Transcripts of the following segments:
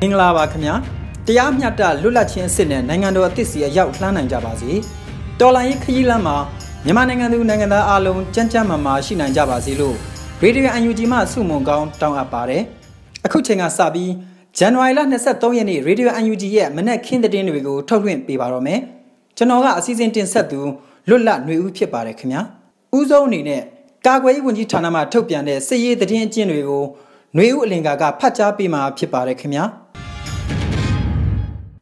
မင်္ဂလာပါခင်ဗျာတရားမျှတလွတ်လပ်ခြင်းအစ်စ်နဲ့နိုင်ငံတော်အသစ်စီအရောက်လှမ်းနိုင်ကြပါစေတော်လိုင်းရေးခရီးလမ်းမှာမြန်မာနိုင်ငံသူနိုင်ငံသားအားလုံးကြမ်းကြမ်းမာမာရှိနိုင်ကြပါစေလို့ရေဒီယိုအန်ယူဂျီမှဆုမွန်ကောင်းတောင်းအပ်ပါတယ်အခုချိန်ကစပြီးဇန်နဝါရီလ23ရက်နေ့ရေဒီယိုအန်ယူဂျီရဲ့မနက်ခင်းသတင်းတွေကိုထုတ်လွှင့်ပေးပါတော့မယ်ကျွန်တော်ကအစီအစဉ်တင်ဆက်သူလွတ်လပ်ຫນွေဦးဖြစ်ပါတယ်ခင်ဗျာဥဆုံးအနေနဲ့ကာကွယ်ရေးဝန်ကြီးဌာနမှထုတ်ပြန်တဲ့စစ်ရေးသတင်းအကျဉ်းတွေကို ຫນွေဦးအလင်္ကာကဖတ်ကြားပေးမှာဖြစ်ပါတယ်ခင်ဗျာ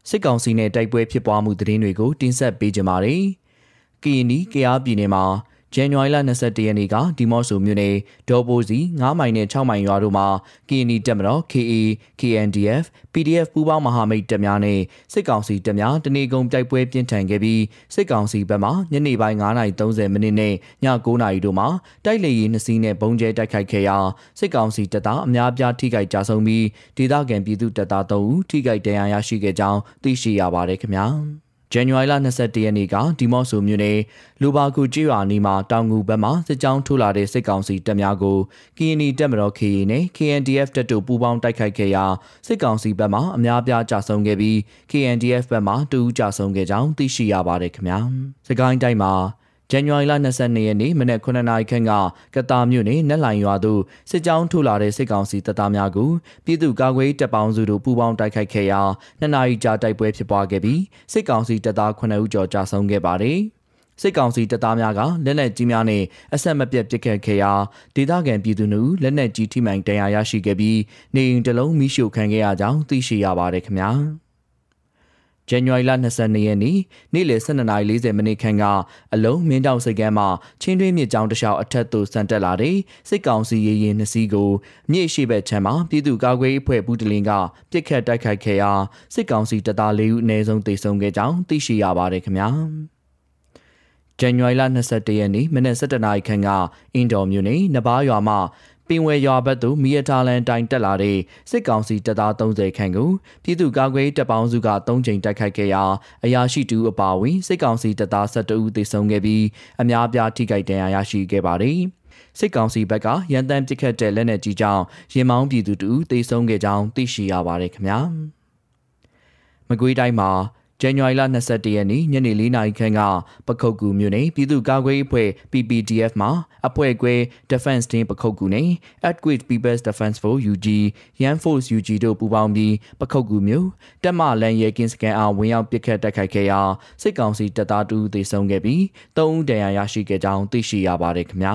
စစ်ကောင်စီနဲ့တိုက်ပွဲဖြစ်ပွားမှုသတင်းတွေကိုတင်ဆက်ပေးကြပါမယ်။ကရင်နီကရားပြည်နယ်မှာ ဇန်နဝါရီလ22ရက်နေ့ကဒီမော့ဆိုမြို့နယ်ဒေါ်ပိုစီ9မိုင်နဲ့6မိုင်ရွာတို့မှာ KNI တပ်မတော် KA KNDF PDF ပူးပေါင်းမဟာမိတ်တပ်များနဲ့စစ်ကောင်စီတပ်များတနေကုန်တိုက်ပွဲပြင်းထန်ခဲ့ပြီးစစ်ကောင်စီဘက်မှညနေပိုင်း9:30မိနစ်နဲ့ည9:00နာရီတို့မှာတိုက်လေယာဉ်နှစ်စီးနဲ့ဘုံကျဲတိုက်ခိုက်ခဲ့ရာစစ်ကောင်စီတပ်သားအများပြားထိခိုက်ကြဆုံးပြီးဒေသခံပြည်သူတပ်သား3ဦးထိခိုက်ဒဏ်ရာရရှိခဲ့ကြောင်းသိရှိရပါတယ်ခင်ဗျာ။ ဇန်နဝါရီလ22ရက်နေ့ကဒီမော့ဆိုမြို့နယ်လူပါကူကျွော်နီမှာတောင်ငူဘက်မှစစ်ကြောင်းထိုးလာတဲ့စစ်ကောင်စီတပ်များကို KNI တပ်မတော် KA နဲ့ KNDF တပ်တို့ပူးပေါင်းတိုက်ခိုက်ခဲ့ရာစစ်ကောင်စီဘက်မှအများပြားကြာဆုံးခဲ့ပြီး KNDF ဘက်မှတူဦးကြာဆုံးခဲ့ကြောင်းသိရှိရပါတယ်ခင်ဗျာ။စကိုင်းတိုင်းမှာ ဇန်နဝါရီလ22ရက်နေ့မနက်9:00နာရီခန့်ကကတာမြို့နယ်နက်လိုင်ရွာသို့စစ်ကြောင်းထိုးလာတဲ့စစ်ကောင်စီတပ်သားများကိုပြည်သူ့ကာကွယ်တပ်ပေါင်းစုတို့ပူးပေါင်းတိုက်ခိုက်ခဲ့ရာနှစ်နာရီကြာတိုက်ပွဲဖြစ်ပွားခဲ့ပြီးစစ်ကောင်စီတပ်သား9ဦးကျော်ကြာဆုံးခဲ့ပါတယ်။စစ်ကောင်စီတပ်သားများကလက်နက်ကြီးများနဲ့အဆက်မပြတ်ပစ်ခတ်ခဲ့ရာဒေသခံပြည်သူတို့လက်နက်ကြီးထိမှန်ဒဏ်ရာရရှိခဲ့ပြီးနေအိမ်တစ်လုံးမိရှို့ခံခဲ့ရကြောင်းသိရှိရပါတယ်ခင်ဗျာ။ ဇန်နဝါရီလ22ရက်နေ့နေ့လယ်12:40မိနစ်ခန့်ကအလုံးမင်းတောင်စိတ်ကမ်းမှာချင်းတွင်းမြစ်ကြောင်းတစ်လျှောက်အထက်သို့ဆန်တက်လာတဲ့စစ်ကောင်စီရေရင်နှစ်စီးကိုမြစ်ရှိဘက်ခြမ်းမှာပြည်သူ့ကာကွယ်ရေးအဖွဲ့ဘူးတလင်းကပြစ်ခတ်တိုက်ခိုက်ခဲ့ရာစစ်ကောင်စီတပ်သား၄ဦးအနည်းဆုံးသေဆုံးခဲ့ကြောင်းသိရှိရပါတယ်ခင်ဗျာ။ဇန်နဝါရီလ22ရက်နေ့မနက်7:00နာရီခန့်ကအင်ဒိုမြို့နယ်နဘားရွာမှာပ င်ဝယ်ရွာဘက်သို့မီယတာလန်တိုင်တက်လာတဲ့စစ်ကောင်စီတပ်သား30ခန့်ကိုပြည်သူ့ကာကွယ်တပ်ပေါင်းစုက3ကြိမ်တိုက်ခိုက်ခဲ့ရာအရာရှိတူအပါအဝင်စစ်ကောင်စီတပ်သား12ဦးသေဆုံးခဲ့ပြီးအများအပြားထိခိုက်ဒဏ်ရာရရှိခဲ့ပါတယ်။စစ်ကောင်စီဘက်ကရန်တမ်းပစ်ခတ်တဲ့လက်နက်ကြီးကြောင့်ရင်မောင်းပြည်သူတို့သေဆုံးခဲ့ကြောင်းသိရှိရပါတယ်ခင်ဗျာ။မကွေးတိုင်းမှာ ဇန်နဝါရီလ22ရက်နေ့ညနေ4နာရီခန့်ကပခုတ်ကူမြို့နယ်ပြည်သူ့ကာကွယ်ရေးအဖွဲ့ PPDF မှအဖွဲ့ခွဲ Defense Team ပခုတ်ကူနဲ့ Earthquake People's Defense Force UG Yan Force UG တို့ပူးပေါင်းပြီးပခုတ်ကူမြို့တက်မလန်ရဲကင်းစကန်အားဝင်ရောက်ပစ်ခတ်တိုက်ခိုက်ခဲ့ရာစစ်ကောင်စီတပ်သား2ဦးသေဆုံးခဲ့ပြီး3ဦးဒဏ်ရာရရှိခဲ့ကြောင်းသိရှိရပါတယ်ခင်ဗျာ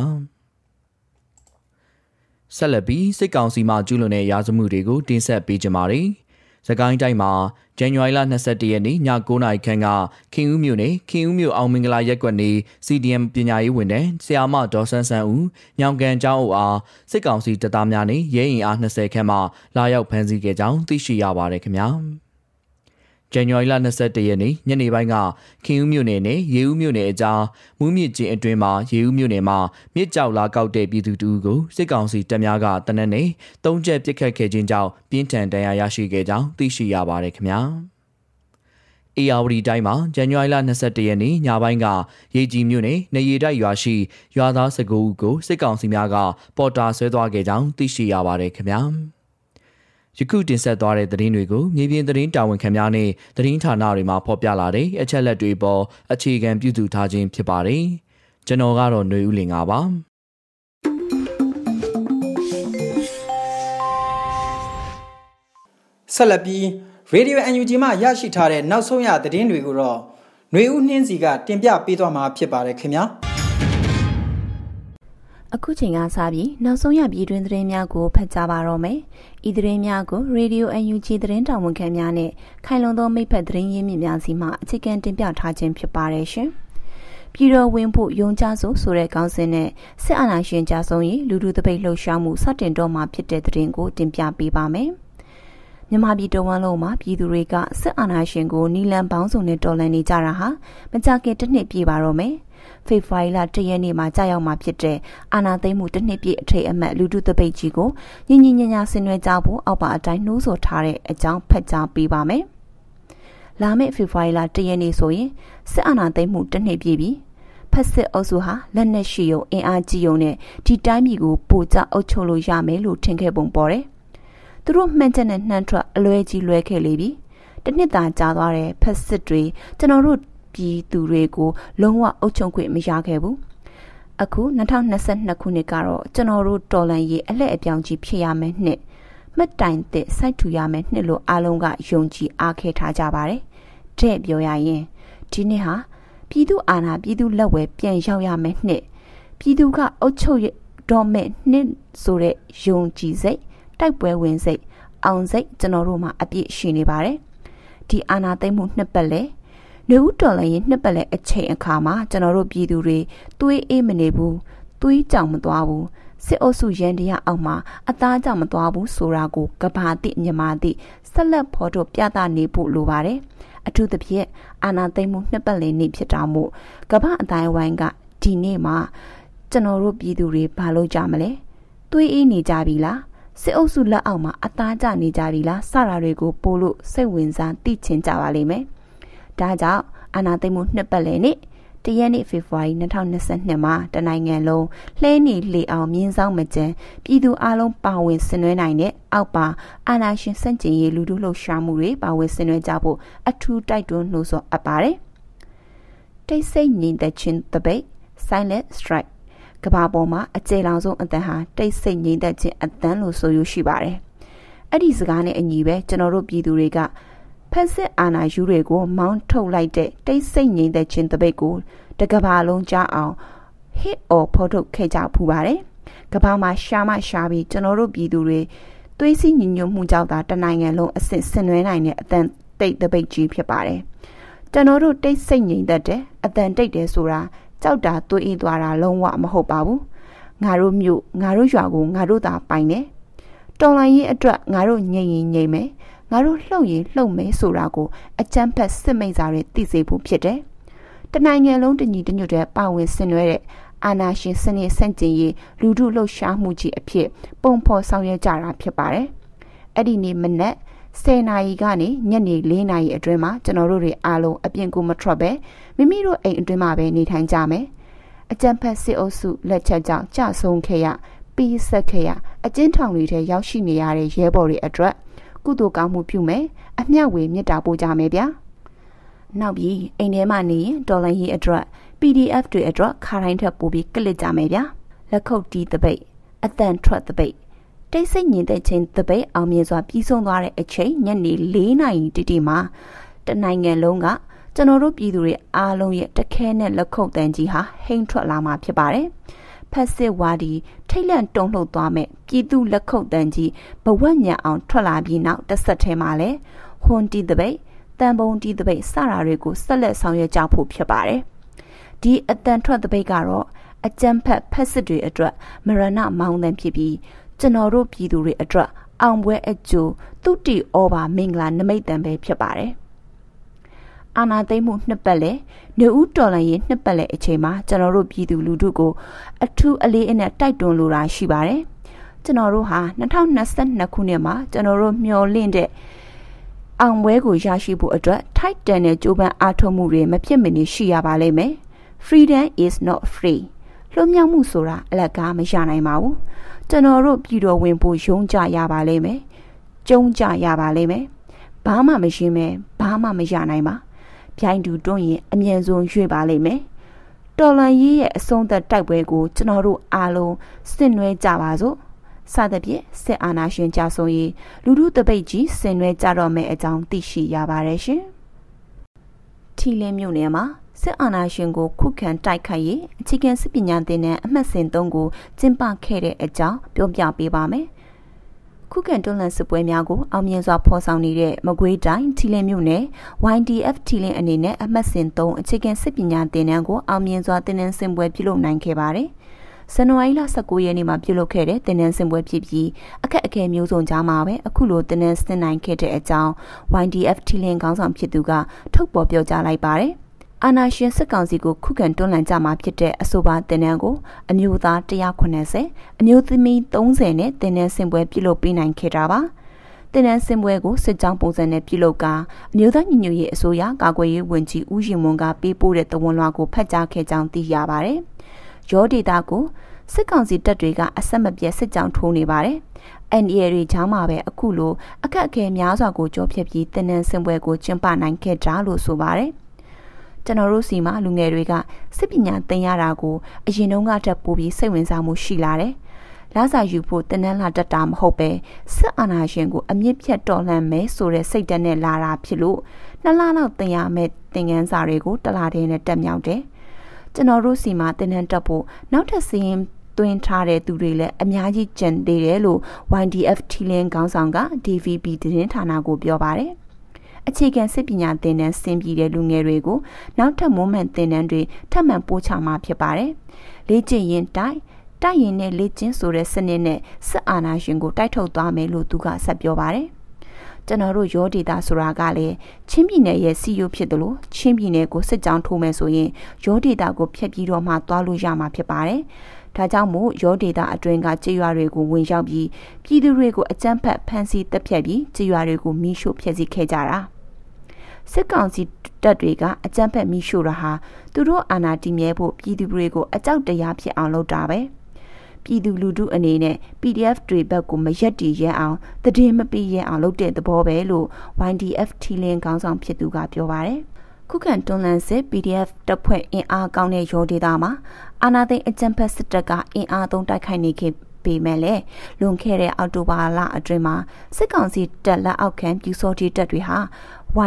ဆက်လက်ပြီးစစ်ကောင်စီမှကျူးလွန်တဲ့ရာဇမှုတွေကိုတင်ဆက်ပေးကြပါမယ်။။ စကိုင်းတိုင်းမှာဇန်နဝါရီလ22ရက်နေ့ည9:00နာရီခန့်ကခင်ဦးမြို့နယ်ခင်ဦးမြို့အောင်မင်္ဂလာရက်ကွက်နေ CDM ပညာရေးဝန်ထမ်းဆရာမဒေါ်ဆန်းဆန်းဦးညောင်ကန်ကျောင်းအုပ်အားစစ်ကောင်စီတပ်သားများနဲ့ရဲရင်အား20ခန့်မှလာရောက်ဖမ်းဆီးခဲ့ကြောင်းသိရှိရပါတယ်ခင်ဗျာ။ ဇန်နဝါရီလ22ရက်နေ့ညနေပိုင်းကခင်ဦးမြို့နယ်နဲ့ရေဦးမြို့နယ်အကြားမူးမြစ်ကျင်းအတွင်းမှာရေဦးမြို့နယ်မှာမြစ်ကြောက်လာကောက်တဲ့ပြည်သူတူကိုစစ်ကောင်စီတပ်များကတနက်နေ့တုံးချက်ပစ်ခတ်ခဲ့ခြင်းကြောင့်ပြင်းထန်ဒဏ်ရာရရှိခဲ့ကြောင်းသိရှိရပါတယ်ခင်ဗျာ။အေယာဝတီတိုင်းမှာဇန်နဝါရီလ22ရက်နေ့ညပိုင်းကရေကြီးမြို့နယ်နေရီတိုက်ရွာရှိရွာသား19ဦးကိုစစ်ကောင်စီများကပေါ်တာဆွဲသွားခဲ့ကြောင်းသိရှိရပါတယ်ခင်ဗျာ။ ယခုတင်ဆက်သွားတဲ့သတင်းတွေကိုမြေပြင်သတင်းတာဝန်ခံများနဲ့သတင်းဌာနတွေမှာဖော်ပြလာတဲ့အချက်လက်တွေပေါ်အခြေခံပြုစုထားခြင်းဖြစ်ပါတယ်။ကျွန်တော်ကတော့ຫນွေဦးလင်ပါပါ။ ဆက်လက်ပြီး Radio UNG မှရရှိထားတဲ့နောက်ဆုံးရသတင်းတွေကိုတော့ຫນွေဦးနှင်းစီကတင်ပြပေးသွားမှာဖြစ်ပါတယ်ခင်ဗျာ အခုချိန်ကစပြီးနောက်ဆုံးရပြည်တွင်သတင်းများကိုဖတ်ကြားပါတော့မယ်။ဤသတင်းများကို Radio UNG သတင်းတောင်ဝန်ခံများနဲ့ခိုင်လုံသောမိဖက်သတင်းရင်းမြစ်များစီမှအခြေခံတင်ပြထားခြင်းဖြစ်ပါတယ်ရှင်။ပြည်တော်ဝင်ဖို့ယုံကြဆိုဆိုတဲ့ခေါင်းစဉ်နဲ့စစ်အာဏာရှင်ကြဆုံးရေးလူလူတပိတ်လှုပ်ရှားမှုစတင်တော့မှာဖြစ်တဲ့သတင်းကိုတင်ပြပေးပါမယ်။ မြန်မာပြည်တဝန်းလုံးမှာပြည်သူတွေကစစ်အာဏာရှင်ကိုနီလန်ပေါင်းစုံနဲ့တော်လှန်နေကြတာဟာမကြခင်တစ်နှစ်ပြည့်ပါတော့မယ်။ဖေဖော်ဝါရီလ၁ရက်နေ့မှာကြာရောက်မှာဖြစ်တဲ့အာဏာသိမ်းမှုတစ်နှစ်ပြည့်အထိတ်အမှတ်လူထုတပိတ်ကြီးကိုညင်ညင်ညညာဆင်နွှဲကြဖို့အောက်ပါအတိုင်းနှိုးဆော်ထားတဲ့အကြောင်းဖတ်ကြားပေးပါမယ်။လာမယ့်ဖေဖော်ဝါရီလ၁ရက်နေ့ဆိုရင်စစ်အာဏာသိမ်းမှုတစ်နှစ်ပြည့်ပြီ။ဖက်စစ်အုပ်စုဟာလက်နက်ရှိုံအင်အားကြီးုံနဲ့ဒီတိုင်းပြည်ကိုပိုကြအုပ်ချုပ်လို့ရမယ်လို့ထင်ခဲ့ပုံပေါ်တယ်။ သူတို့မှန်ချက်နဲ့နှမ်းထွက်အလွဲကြီးလွဲခဲ့လေပြီတနှစ်သာကြာသွားတဲ့ဖက်စစ်တွေကျွန်တော်တို့ပြည်သူတွေကိုလုံးဝအုပ်ချုပ်ခွင့်မရခဲ့ဘူးအခု2022ခုနှစ်ကတော့ကျွန်တော်တို့တော်လန်ရေးအလှည့်အပြောင်းကြီးဖြစ်ရမယ်နှစ်မှတ်တိုင်သစ်စိုက်ထူရမယ်နှစ်လို့အားလုံးကယုံကြည်အားခဲထားကြပါတယ်တဲ့ပြောရရင်ဒီနှစ်ဟာပြည်သူအာဏာပြည်သူလက်ဝဲပြန်ရောက်ရမယ်နှစ်ပြည်သူကအုပ်ချုပ်တော့မဲ့နှစ်ဆိုတဲ့ယုံကြည်စိတ် တိုက်ပွဲဝင်စိတ်အောင်စိတ်ကျွန်တော်တို့မှာအပြည့်ရှိနေပါတယ်ဒီအာနာသိမ့်မှုနှစ်ပတ်လဲနေဦးတော်လည်းရင်နှစ်ပတ်လဲအချိန်အခါမှာကျွန်တော်တို့ပြည်သူတွေသွေးအေးမနေဘူးသွေးကြောင်မသွားဘူးစစ်အုပ်စုရန်တရားအောက်မှာအသားကြောင်မသွားဘူးဆိုတာကိုကဘာတိမြမာတိဆက်လက်ဖော်ထုတ်ပြသနေဖို့လိုပါတယ်အထူးသဖြင့်အာနာသိမ့်မှုနှစ်ပတ်လည်နေ့ဖြစ်တာမို့ကမ္ဘာအတိုင်းဝိုင်းကဒီနေ့မှာကျွန်တော်တို့ပြည်သူတွေဘာလို့ကြမလဲသွေးအေးနေကြပြီလား စစ်အုပ်စုလက်အောက်မှာအသားကျနေကြပြီလားစတာတွေကိုပို့လို့စိတ်ဝင်စားသိချင်ကြပါလိမ့်မယ်။ဒါကြောင့်အာနာသိမှုနှစ်ပတ်လည်နေ့တရက်နေ့ဖေဖော်ဝါရီ2022မှာတနိုင်ငံလုံးလှဲနေလေအောင်မြင်းဆောင်မကျန်ပြည်သူအလုံးပါဝင်ဆင်နွှဲနိုင်တဲ့အောက်ပါအာနာရှင်စန့်ကျင်ရေးလူထုလှုပ်ရှားမှုတွေပါဝင်ဆင်နွှဲကြဖို့အထူးတိုက်တွန်းနှိုးဆော်အပ်ပါတယ်။တိတ်ဆိတ်ငြိမ်သက်ခြင်းတပိတ် silent strike ကဘာပေါ်မှာအကျယ်လောင်ဆုံးအတန်ဟာတိတ်ဆိတ်ငြိမ်သက်ခြင်းအတန်လို့ဆိုရရှိပါတယ်။အဲ့ဒီစကားနဲ့အညီပဲကျွန်တော်တို့ပြည်သူတွေကဖက်စစ်အာဏာယူတွေကိုမောင်းထုတ်လိုက်တဲ့တိတ်ဆိတ်ငြိမ်သက်ခြင်းတပိတ်ကိုတကဘာလုံးကြားအောင် hit or ဖော်ထုတ်ခဲ့ကြဖူးပါတယ်။ကဘာမှာရှာမရှာပြီးကျွန်တော်တို့ပြည်သူတွေသွေးစည်းညီညွတ်မှုကြောင့်သာတနိုင်ငံလုံးအဆင့်ဆင်နွှဲနိုင်တဲ့အတန်တိတ်တပိတ်ကြီးဖြစ်ပါတယ်။ကျွန်တော်တို့တိတ်ဆိတ်ငြိမ်သက်တယ်အတန်တိတ်တယ်ဆိုတာ ကြောက်တာတွေးအေးသွားတာလုံးဝမဟုတ်ပါဘူးငါတို့မြို့ငါတို့ရွာကိုငါတို့သာပိုင်တယ်တော်လိုင်းရင်အတွက်ငါတို့ငြိမ်ရင်ငြိမ်မယ်ငါတို့လှုပ်ရင်လှုပ်မယ်ဆိုတာကိုအကြမ်းဖက်စစ်မိတ်စာတွေသိစေဖို့ဖြစ်တယ်တနိုင်ငံလုံးတညီတညွတ်တဲ့ပါဝင်ဆင်နွှဲတဲ့အာနာရှင်စနစ်ဆန့်ကျင်ရေးလူထုလှုပ်ရှားမှုကြီးအဖြစ်ပုံဖော်ဆောင်ရွက်ကြတာဖြစ်ပါတယ်အဲ့ဒီနေ့မနက် 10နာရီကနေညနေ4နာရီအတွင်းမှာကျွန်တော်တို့တွေအားလုံးအပြင်ကိုမထွက်ပဲမိမိတို့အိမ်အတွင်းမှာပဲနေထိုင်ကြမယ်။အကြံဖက်စစ်အုပ်စုလက်ချက်ကြောင့်ကြဆုံးခဲ့ရပြီးဆက်ခဲ့ရအကျဉ်းထောင်တွေထဲရောက်ရှိနေရတဲ့ရဲဘော်တွေအတွက်ကုသိုလ်ကောင်းမှုပြုမယ်အမျှဝေမေတ္တာပို့ကြမယ်ဗျာ။နောက်ပြီးအိမ်ထဲမှာနေရင်ဒေါ်လာရေးအတွက် PDF တွေအတွက်ခါတိုင်းထက်ပိုပြီးကလစ်ကြမယ်ဗျာ။လက်ခုပ်တီးတပိတ်အတန်ထွက်တပိတ် တိတ်ဆိတ်ညင်တဲ့ချိန်တပိတ်အောင်မြင်စွာပြီးဆုံးသွားတဲ့အချိန်ညနေ၄နာရီတိတိမှာတနိုင်ငံလုံးကကျွန်တော်တို့ပြည်သူတွေအားလုံးရဲ့တခဲနဲ့လက်ခုပ်တန်းကြီးဟာဟိမ့်ထွက်လာမှာဖြစ်ပါတယ်။ဖက်စစ်ဝါဒီထိတ်လန့်တုန်လှုပ်သွားမဲ့ပြည်သူလက်ခုပ်တန်းကြီးဘဝညံအောင်ထွက်လာပြီးနောက်တစ်ဆက်ထဲမှာလဲဟွန်တီတပိတ်တန်ပုံတီတပိတ်စတာတွေကိုဆက်လက်ဆောင်ရွက်ကြဖို့ဖြစ်ပါတယ်။ဒီအတန်ထွက်တပိတ်ကတော့အကြမ်းဖက်ဖက်စစ်တွေအတွက်မရဏမောင်းတန်ဖြစ်ပြီး ကျွန်တော်တို့ပြည်သူတွေအတွက်အောင်ပွဲအကျိုးသူတီဩဘာမင်္ဂလာနမိတ်တံပဲဖြစ်ပါတယ်။အာနာသိမ့်မှုနှစ်ပတ်လဲနေဦးတော်လန်ရေးနှစ်ပတ်လဲအချိန်မှာကျွန်တော်တို့ပြည်သူလူထုကိုအထူးအလေးအနက်တိုက်တွန်းလိုတာရှိပါတယ်။ကျွန်တော်တို့ဟာ2022ခုနှစ်မှာကျွန်တော်တို့မျှော်လင့်တဲ့အောင်ပွဲကိုရရှိဖို့အတွက်ထိုက်တန်တဲ့ကြိုးပမ်းအားထုတ်မှုတွေမဖြစ်မနေရှိရပါလိမ့်မယ်။ Freedom is not free လွတ်မြောက်မှုဆိုတာအလကားမရနိုင်ပါဘူး ကျွန်တော်တို့ပြည်တော်ဝင်ဖို့ယုံကြရပါလိမ့်မယ်ကျုံကြရပါလိမ့်မယ်ဘာမှမရှင်းမဲဘာမှမရနိုင်ပါပြိုင်တူတွန်းရင်အမြန်ဆုံးရွေ့ပါလိမ့်မယ်တော်လန်ရေးရဲ့အဆုံးသက်တိုက်ပွဲကိုကျွန်တော်တို့အားလုံးစစ်နွဲကြပါစို့စသဖြင့်စစ်အာဏာရှင်ကြဆုံးရေးလူထုတပိတ်ကြီးဆင်နွှဲကြတော့မယ့်အကြောင်းသိရှိရပါတယ်ရှင်။ထီလင်းမြို့နယ်မှာ စစ်အာဏာရှင်ကိုခုခံတိုက်ခိုက်ရေးအခြေခံစစ်ပညာသင်တန်းအမှတ်စဉ်၃ကိုကျင်းပခဲ့တဲ့အကြောင်းပြောပြပေးပါမယ်။ခုခံတွန်းလှန်စစ်ပွဲများကိုအောင်မြင်စွာဖော်ဆောင်နေတဲ့မကွေးတိုင်းထီလင်းမြို့နယ် YDF ထီလင်းအနေနဲ့အမှတ်စဉ်၃အခြေခံစစ်ပညာသင်တန်းကိုအောင်မြင်စွာသင်တန်းဆင်ပွဲပြုလုပ်နိုင်ခဲ့ပါတယ်။ဇန်နဝါရီလ19ရက်နေ့မှာပြုလုပ်ခဲ့တဲ့တင်နန်းစင်ပွဲဖြစ်ပြီးအခက်အခဲမျိုးစုံကြားမှာပဲအခုလိုတင်နန်းဆင်နိုင်ခဲ့တဲ့အကြောင်း YDF ထီလင်းခေါင်းဆောင်ဖြစ်သူကထုတ်ပေါ်ပြောကြားလိုက်ပါတယ်။ အာနာရှင်စစ်ကောင်စီကိုခုခံတွန်းလှန်ကြမှာဖြစ်တဲ့အဆိုပါတင်နန်းကိုအမျိုးသား190အမျိုးသမီး30နဲ့တင်နန်းစင်ပွဲပြုလုပ်ပေးနိုင်ခဲ့တာပါ။တင်နန်းစင်ပွဲကိုစစ်ကြောင်းပုံစံနဲ့ပြုလုပ်ကာအမျိုးသားညီညွတ်ရေးအစိုးရကာကွယ်ရေးဝန်ကြီးဦးရင်မွန်ကပေးပို့တဲ့တဝန်လွှာကိုဖတ်ကြားခဲ့ကြောင်းသိရပါတယ်။ရောဒေတာကိုစစ်ကောင်စီတပ်တွေကအဆက်မပြတ်စစ်ကြောင်းထိုးနေပါတယ်။ NDA တွေချောင်းမှာပဲအခုလိုအခက်အခဲများစွာကိုကြောဖြတ်ပြီးတင်းနန်းစင်ပွဲကိုကျင်းပနိုင်ခဲ့ကြလို့ဆိုပါတယ်။ ကျွန်တော်တို့စီမှာလူငယ်တွေကစစ်ပညာသင်ရတာကိုအရင်တုန်းကတက်ပို့ပြီးစိတ်ဝင်စားမှုရှိလာတယ်။လာစာယူဖို့တနန်းလာတက်တာမဟုတ်ပဲစစ်အာဏာရှင်ကိုအမြင့်ဖြတ်တော်လှန်မယ်ဆိုတဲ့စိတ်ဓာတ်နဲ့လာတာဖြစ်လို့နှစ်လလောက်သင်ရမယ့်သင်ခန်းစာတွေကိုတလားတည်းနဲ့တက်မြောက်တယ်။ကျွန်တော်တို့စီမှာတင်နှံတက်ဖို့နောက်ထပ်စီးရင်သွင်းထားတဲ့သူတွေလည်းအများကြီးကြံသေးတယ်လို့ YDF ထီလင်းခေါင်းဆောင်က DVB သတင်းဌာနကိုပြောပါတယ် အခြေခံစစ်ပညာသင်တန်းဆင်းပြီးတဲ့လူငယ်တွေကိုနောက်ထပ်မွမ်းမံသင်တန်းတွေထပ်မံပို့ချမှာဖြစ်ပါတယ်။လေ့ကျင့်ရင်တိုက်တိုက်ရင်နဲ့လေ့ကျင့်ဆိုတဲ့စနစ်နဲ့စစ်အာဏာရှင်ကိုတိုက်ထုတ်သွားမယ်လို့သူကဆက်ပြောပါတယ်ကျွန်တော်တို့ရောဒေတာဆိုတာကလည်းချင်းပြည်နယ်ရဲ့စီယိုဖြစ်တယ်လို့ချင်းပြည်နယ်ကိုစစ်ကြောင်းထိုးမယ်ဆိုရင်ရောဒေတာကိုဖျက်ပြီးတော့မှသွားလို့ရမှာဖြစ်ပါတယ်။ဒါကြောင့်မို့ရောဒေတာအတွင်းကကြေးရွာတွေကိုဝင်ရောက်ပြီးပြည်သူတွေကိုအကြမ်းဖက်ဖမ်းဆီးတပ်ဖြတ်ပြီးကြေးရွာတွေကိုမိရှို့ဖျက်ဆီးခဲ့ကြတာ။ စစ်ကောင်စီတပ်တွေကအကြမ်းဖက်မိရှို့တာဟာသူတို့အာဏာတည်မြဲဖို့ပြည်သူတွေကိုအကြောက်တရားဖြစ်အောင်လုပ်တာပဲ။ပြည်သူလူထုအနေနဲ့ PDF တွေဘက်ကိုမရက်တီရဲအောင်တည်င်းမပေးရဲအောင်လုပ်တဲ့သဘောပဲလို့ YDF ထီလင်းခေါင်းဆောင်ဖြစ်သူကပြောပါတယ်။ခုခံတွန်းလှန်စစ် PDF တပ်ဖွဲ့အင်အားကောင်းတဲ့ရောဒေသမှာအာနာသိန်းအကြံဖက်စစ်တပ်ကအင်အားသုံးတိုက်ခိုက်နေခဲ့ပေမဲ့လည်းလွန်ခဲ့တဲ့အောက်တိုဘာလအတွင်းမှာစစ်ကောင်စီတပ်လက်အောက်ခံပြူစောတိတပ်တွေဟာ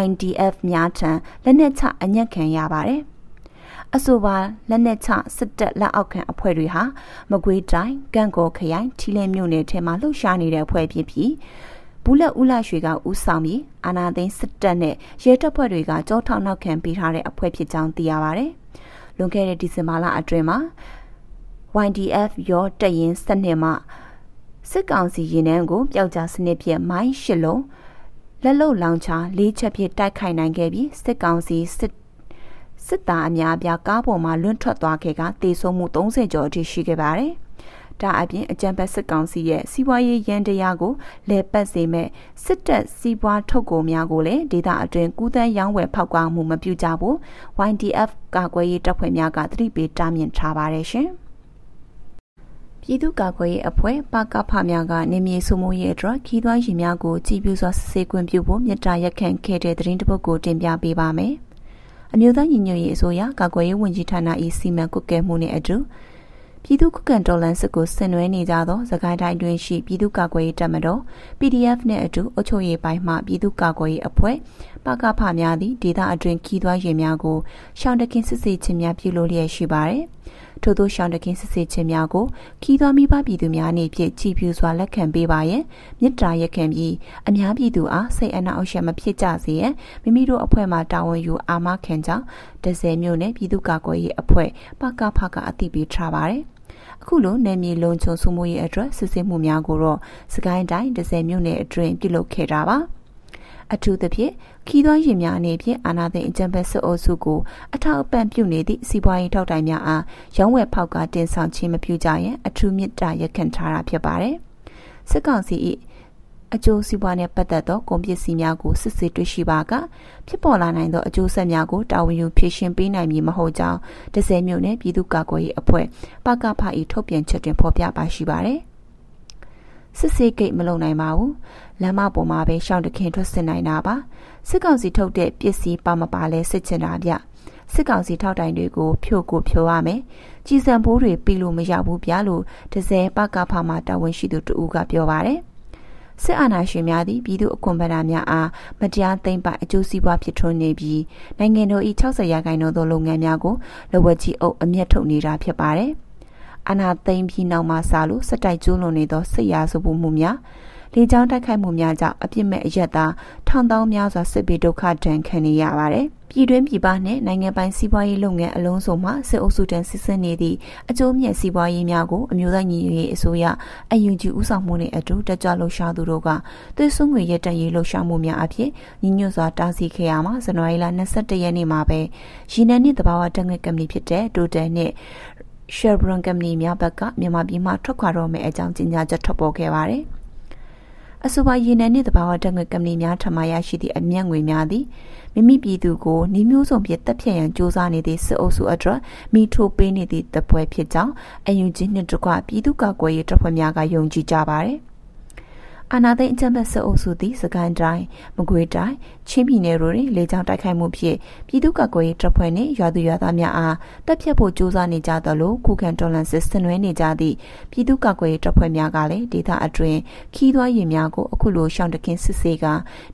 YDF များထံလက်နက်ချအညက်ခံရပါတယ်။အဆိုပါလက်နက်ချစစ်တပ်လက်အောက်ခံအဖွဲ့တွေဟာမကွေးတိုင်းကန့်ကော်ခရိုင်ထီလင်းမြို့နယ်ထဲမှာလှုပ်ရှားနေတဲ့အဖွဲ့ဖြစ်ပြီးဘူးလက်ဦးလာရွှေကဦးဆောင်ပြီးအာနာသိန်းစစ်တပ်နဲ့ရဲတပ်ဖွဲ့တွေကကြောထောက်နောက်ခံပေးထားတဲ့အဖွဲ့ဖြစ်ကြောင်းသိရပါဗျ။လွန်ခဲ့တဲ့ဒီဇင်ဘာလအတွင်းမှာ YDF ရောတပ်ရင်းစနစ်မှစစ်ကောင်စီရင်နှန်းကိုပျောက်ကြားစနစ်ဖြင့်မိုင်းရှစ်လုံး လက်လုံလောင်ချလေးချက်ဖြင့်တိုက်ခိုက်နိုင်ခဲ့ပြီးစစ်ကောင်စီစစ်စစ်သားအများအပြားကားပေါ်မှာလွန့်ထွက်သွားခဲ့ကတေဆုံးမှု30ကျော်အထိရှိခဲ့ပါတယ်။ဒါအပြင်အကြံဖက်စစ်ကောင်စီရဲ့စီးပွားရေးရန်တရားကိုလဲပတ်စေမဲ့စစ်တပ်စီးပွားထုတ်ကုန်များကိုလည်းဒေသအတွင်းကူးသန်းရောင်းဝယ်ဖောက်ကွာမှုမပြုကြဘူး YDF ကာကွယ်ရေးတပ်ဖွဲ့များကသတိပေးတားမြစ်ထားပါတယ်ရှင်။ ပြည်သူ့ကာကွယ်ရေးအဖွဲ့ပကဖများကနေမြေစုမှုရေးအတွက်ခီးသွွားရင်များကိုကြည်ပြူစွာစစ်ဆေးခွင့်ပြုဖို့မြစ်တာရက်ခံခဲ့တဲ့သတင်းတပုတ်ကိုတင်ပြပေးပါမယ်။အမျိုးသားညီညွတ်ရေးအစိုးရကာကွယ်ရေးဝန်ကြီးဌာန၏စီမံကွပ်ကဲမှုနှင့်အတူပြည်သူ့ခုခံတော်လှန်စစ်ကိုဆင်နွှဲနေကြသောသခိုင်းတိုင်းတွင်ရှိပြည်သူ့ကာကွယ်ရေးတပ်မတော် PDF နှင့်အတူအုပ်ချုပ်ရေးပိုင်းမှပြည်သူ့ကာကွယ်ရေးအဖွဲ့ပကဖများသည့်ဒေသအတွင်းခီးသွွားရင်များကိုရှောင်းတခင်စစ်ဆေးခြင်းများပြုလုပ်လျက်ရှိပါသည်။ ထို့သောရှောင်းတခင်စစ်ဆေးခြင်းများကိုခီးသွွားမိဘပြည်သူများအနေဖြင့်ကြည်ပြူစွာလက်ခံပေးပါရန်မြစ်တာရက်ခံပြီးအများပြည်သူအားစိတ်အနှောက်အယှက်မဖြစ်ကြစေရန်မိမိတို့အဖွဲ့မှတာဝန်ယူအာမခံကြောင်းဒဇယ်မြို့နယ်ပြည်သူ့ကာကွယ်ရေးအဖွဲ့ပကဖကအသိပေးထားပါတယ်အခုလိုနယ်မြေလုံခြုံစုမှုရေးအတွက်စစ်ဆေးမှုများကိုတော့စကိုင်းတိုင်းဒဇယ်မြို့နယ်အတွင်းပြုလုပ်ခဲ့တာပါ။အထူးသဖြင့် ခီးသွွားရင်များအနေဖြင့်အာနာသိအကြံဖက်စစ်အုပ်စုကိုအထောက်အပံ့ပြုနေသည့်စီးပွားရေးထောက်တိုင်များအားရောင်းဝယ်ဖောက်ကတင်ဆောင်ခြင်းမပြုကြရန်အထူးမြစ်တာရက်ခံထားတာဖြစ်ပါတယ်။စစ်ကောင်စီ၏အကျိုးစီးပွားနဲ့ပတ်သက်သောကုန်ပစ္စည်းများကိုစစ်ဆေးတွေ့ရှိပါကဖြစ်ပေါ်လာနိုင်သောအကျိုးဆက်များကိုတာဝန်ယူဖြေရှင်းပေးနိုင်မည်မဟုတ်ကြောင်းဒဇယ်မြို့နယ်ပြည်သူ့ကာကွယ်ရေးအဖွဲ့ပကဖ၏ထုတ်ပြန်ချက်တွင်ဖော်ပြပါရှိပါတယ်။ စစ်ဆေးဂိတ်မလုံနိုင်ပါဘူးလမ်းမပေါ်မှာပဲရှောင်းတခင်ထွက်စင်နိုင်တာပါစစ်ကောင်စီထုတ်တဲ့ပစ္စည်းပါမပါလဲစစ်ချင်တာဗျစစ်ကောင်စီထောက်တိုင်တွေကိုဖြိုကိုဖြိုရမယ်။ကြီးစံပိုးတွေပြီးလို့မရဘူးဗျာလို့ဒဇယ်ပကဖာမှာတာဝန်ရှိသူတဦးကပြောပါတယ်။စစ်အာဏာရှင်များသည်ပြည်သူအခွန်ဗဏာများအားမတရားသိမ်းပိုက်အကျိုးစီးပွားဖြစ်ထွန်းနေပြီးနိုင်ငံတော်၏60ရာခိုင်နှုန်းသောလုပ်ငန်းများကိုလဝက်ကြီးအုပ်အမျက်ထုတ်နေတာဖြစ်ပါတယ်။ အာဏာသိမ်းပြီးနောက်မှစလို့စတိုက်ကျူးလွန်နေသောစစ်ရာဇဝမှုများလေကြောင်းတိုက်ခိုက်မှုများကြောင့်အပြစ်မဲ့အရက်သားထောင်သောင်းများစွာစစ်ဘေးဒုက္ခဒဏ်ခံနေရပါတယ်။ပြည်တွင်းပြည်ပနဲ့နိုင်ငံပိုင်စီးပွားရေးလုပ်ငန်းအလုံးစုံမှစစ်အုပ်စုတန်းစစ်ဆင်နေသည့်အကျိုးမြတ်စီးပွားရေးများကိုအမျိုးသားညီညွတ်ရေးအစိုးရအယူဂျီဦးဆောင်မှုနဲ့အတူတက်ကြွလှုပ်ရှားသူတို့ကသွေးစွငွေရတက်ရေးလှုပ်ရှားမှုများအဖြစ်ညီညွတ်စွာတားဆီးခဲ့ရမှာဇန်နဝါရီလ22ရက်နေ့မှာပဲရီနန်နှင့်တဘာဝတက်ငွေကမ္ပဏီဖြစ်တဲ့ Total နဲ့ Chevron ကမ္ပဏီများဘက်ကမြန်မာပြည်မှထွက်ခွာတော့မယ့်အကြောင်းကြေညာချက်ထွက်ပေါ်ခဲ့ပါတယ်။အဆိုပါရေနံနှင့်တဘာဝဓာတ်ငွေကမ္ပဏီများထမရရှိသည့်အမျက်ငွေများသည်မိမိပြည်သူကိုနှီးမျိုးစုံဖြင့်တပ်ဖြတ်ရန်စ조사နေသည့်စစ်အုပ်စုအတွက်မိထိုးပေးနေသည့်တပွဲဖြစ်ကြောင်းအယူကြီးနှင့်တကွပြည်သူ့ကာကွယ်ရေးတပ်ဖွဲ့များကယုံကြည်ကြပါသည် အာနာသိန်းအကြံဖက်စစ်အုပ်စုသည်စကန်တိုင်းမကွေးတိုင်းချင်းပြည်နယ်တို့တွင်လေကြောင်းတိုက်ခိုက်မှုဖြင့်ပြည်သူ့ကာကွယ်ရေးတပ်ဖွဲ့နှင့်ရွာသူရွာသားများအားတပ်ဖြတ်ဖို့ကြိုးစားနေကြသလိုခုခံတော်လှန်စစ်ဆင်နွှဲနေကြသည့်ပြည်သူ့ကာကွယ်ရေးတပ်ဖွဲ့များကလည်းဒေသအတွင်းခီးသွွားရင်များကိုအခုလိုရှောင်းတခင်စစ်ဆေးက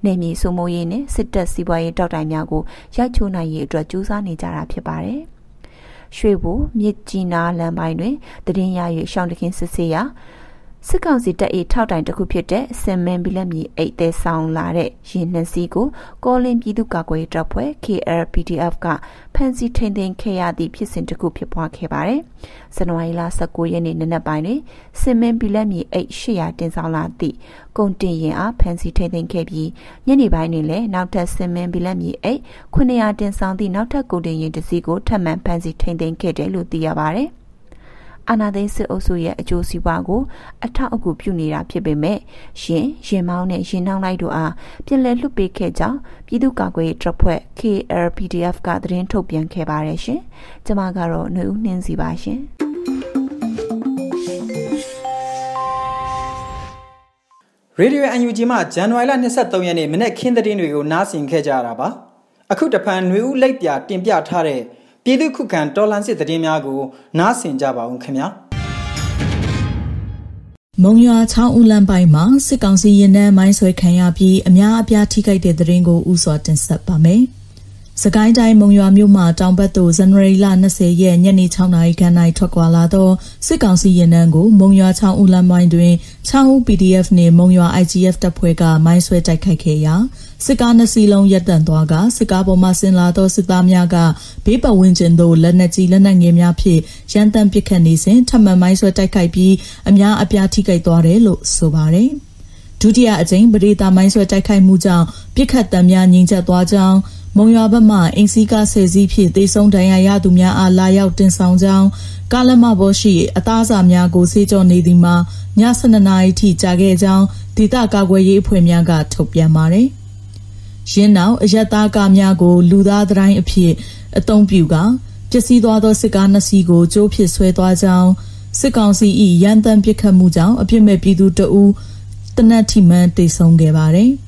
နေမြေစုံမိုးရေးနှင့်စစ်တပ်စီးပွားရေးတောက်တိုင်များကိုရိုက်ချိုးနိုင်ရေးအတွက်ကြိုးစားနေကြတာဖြစ်ပါတယ်။ရွှေဘူမြစ်ကြီးနားလမ်းပိုင်းတွင်တည်င်းရ၍ရှောင်းတခင်စစ်ဆေးရာ စစ်ကောင်စီတပ်၏ထောက်တိုင်တစ်ခုဖြစ်တဲ့စင်မန်ဘီလက်မြေအိတ်သေးဆောင်လာတဲ့ရင်နှစီကိုကောလင်းပြည်သူ့ကာကွယ်ရေးတပ်ဖွဲ့ KRPDF ကဖမ်းဆီးထိန်သိမ်းခဲ့ရသည့်ဖြစ်စဉ်တစ်ခုဖြစ်ပွားခဲ့ပါတယ်။ဇန်နဝါရီလ19ရက်နေ့နနက်ပိုင်းတွင်စင်မန်ဘီလက်မြေအိတ်800တင်ဆောင်လာသည့်ကုန်တင်ရင်အားဖမ်းဆီးထိန်သိမ်းခဲ့ပြီးညနေပိုင်းတွင်လည်းနောက်ထပ်စင်မန်ဘီလက်မြေအိတ်900တင်ဆောင်သည့်နောက်ထပ်ကုန်တင်ရင်တစ်စီးကိုထပ်မံဖမ်းဆီးထိန်သိမ်းခဲ့တယ်လို့သိရပါတယ်။ အာနာသိန်းစစ်အုပ်စုရဲ့အကျိုးစီးပွားကိုအထောက်အကူပြုနေတာဖြစ်ပေမဲ့ရင်ရင်မောင်းနဲ့ရင်နှောင်းလိုက်တို့အားပြည်လဲလွတ်ပေးခဲ့ကြောင်းပြည်သူ့ကာကွယ်ရေးတပ်ဖွဲ့ KRPDF ကသတင်းထုတ်ပြန်ခဲ့ပါတယ်ရှင်။ကျွန်မကတော့ຫນွေဦးနှင်းစီပါရှင်။ရေဒီယို UNG မှဇန်နဝါရီလ23ရက်နေ့မနေ့ခင်းသတင်းတွေကိုနားဆင်ခဲ့ကြရတာပါအခုတဖန်ຫນွေဦးလိုက်ပြတင်ပြထားတဲ့ ပြည်သူခုခံတော်လှန်စစ်တည်င်းများကိုနားဆင်ကြပါဦးခင်ဗျာမုံရွာချောင်းဦးလမ်းပိုင်းမှာစစ်ကောင်စီရင်နှန်းမိုင်းဆွဲခံရပြီးအများအပြားထိခိုက်တဲ့တဲ့ရင်ကိုဥစွာတင်ဆက်ပါမယ်။စကိုင်းတိုင်းမုံရွာမြို့မှာတောင်ဘက်သို့ဇန်နဝါရီလ20ရက်ညနေ6နာရီခန့်၌ထွက်ခွာလာသောစစ်ကောင်စီရင်နှန်းကိုမုံရွာချောင်းဦးလမ်းပိုင်းတွင်ချောင်းဦး PDF နှင့်မုံရွာ IGF တပ်ဖွဲ့ကမိုင်းဆွဲတိုက်ခိုက်ခဲ့ရာ စစ်ကားနှစ်စီးလုံးရပ်တန့်သွားကစစ်ကားပေါ်မှဆင်လာသောစစ်သားများကဘေးပတ်ဝန်းကျင်သို့လက်နက်ကြီးလက်နက်ငယ်များဖြင့်ရန်တမ်းပစ်ခတ်နေစဉ်ထပ်မံမိုင်းဆွဲတိုက်ခိုက်ပြီးအများအပြားထိခိုက်သွားတယ်လို့ဆိုပါတယ်။ဒုတိယအကြိမ်ပရိသာမိုင်းဆွဲတိုက်ခိုက်မှုကြောင့်ပြစ်ခတ်တံများငြိမ်သက်သွားကြောင်းမုံရွာဘက်မှအင်စီကဆယ်စီးဖြင့်တေဆုံးဒဏ်ရာရသူများအားလာရောက်တင်ဆောင်ကြောင်းကာလမဘောရှိအသားစာများကိုစေကြောနေသည်မှာည7:00နာရီထိကြာခဲ့ကြောင်းဒေသကာကွယ်ရေးအဖွဲ့များကထုတ်ပြန်ပါတယ်။ ရင်းနောက်အယက်သားကားများကို လူသားတိုင်းအဖြစ်အုံပြုကပျက်စီးသွားသောစစ်ကားနှစ်စီးကိုကျိုးဖြစ်ဆွဲသွားကြောင်းစစ်ကောင်စီ၏ရန်တမ်းပစ်ခတ်မှုကြောင့်အပြစ်မဲ့ပြည်သူတအူးတနက်ထိမှန်တိတ်ဆုံးခဲ့ပါတယ်။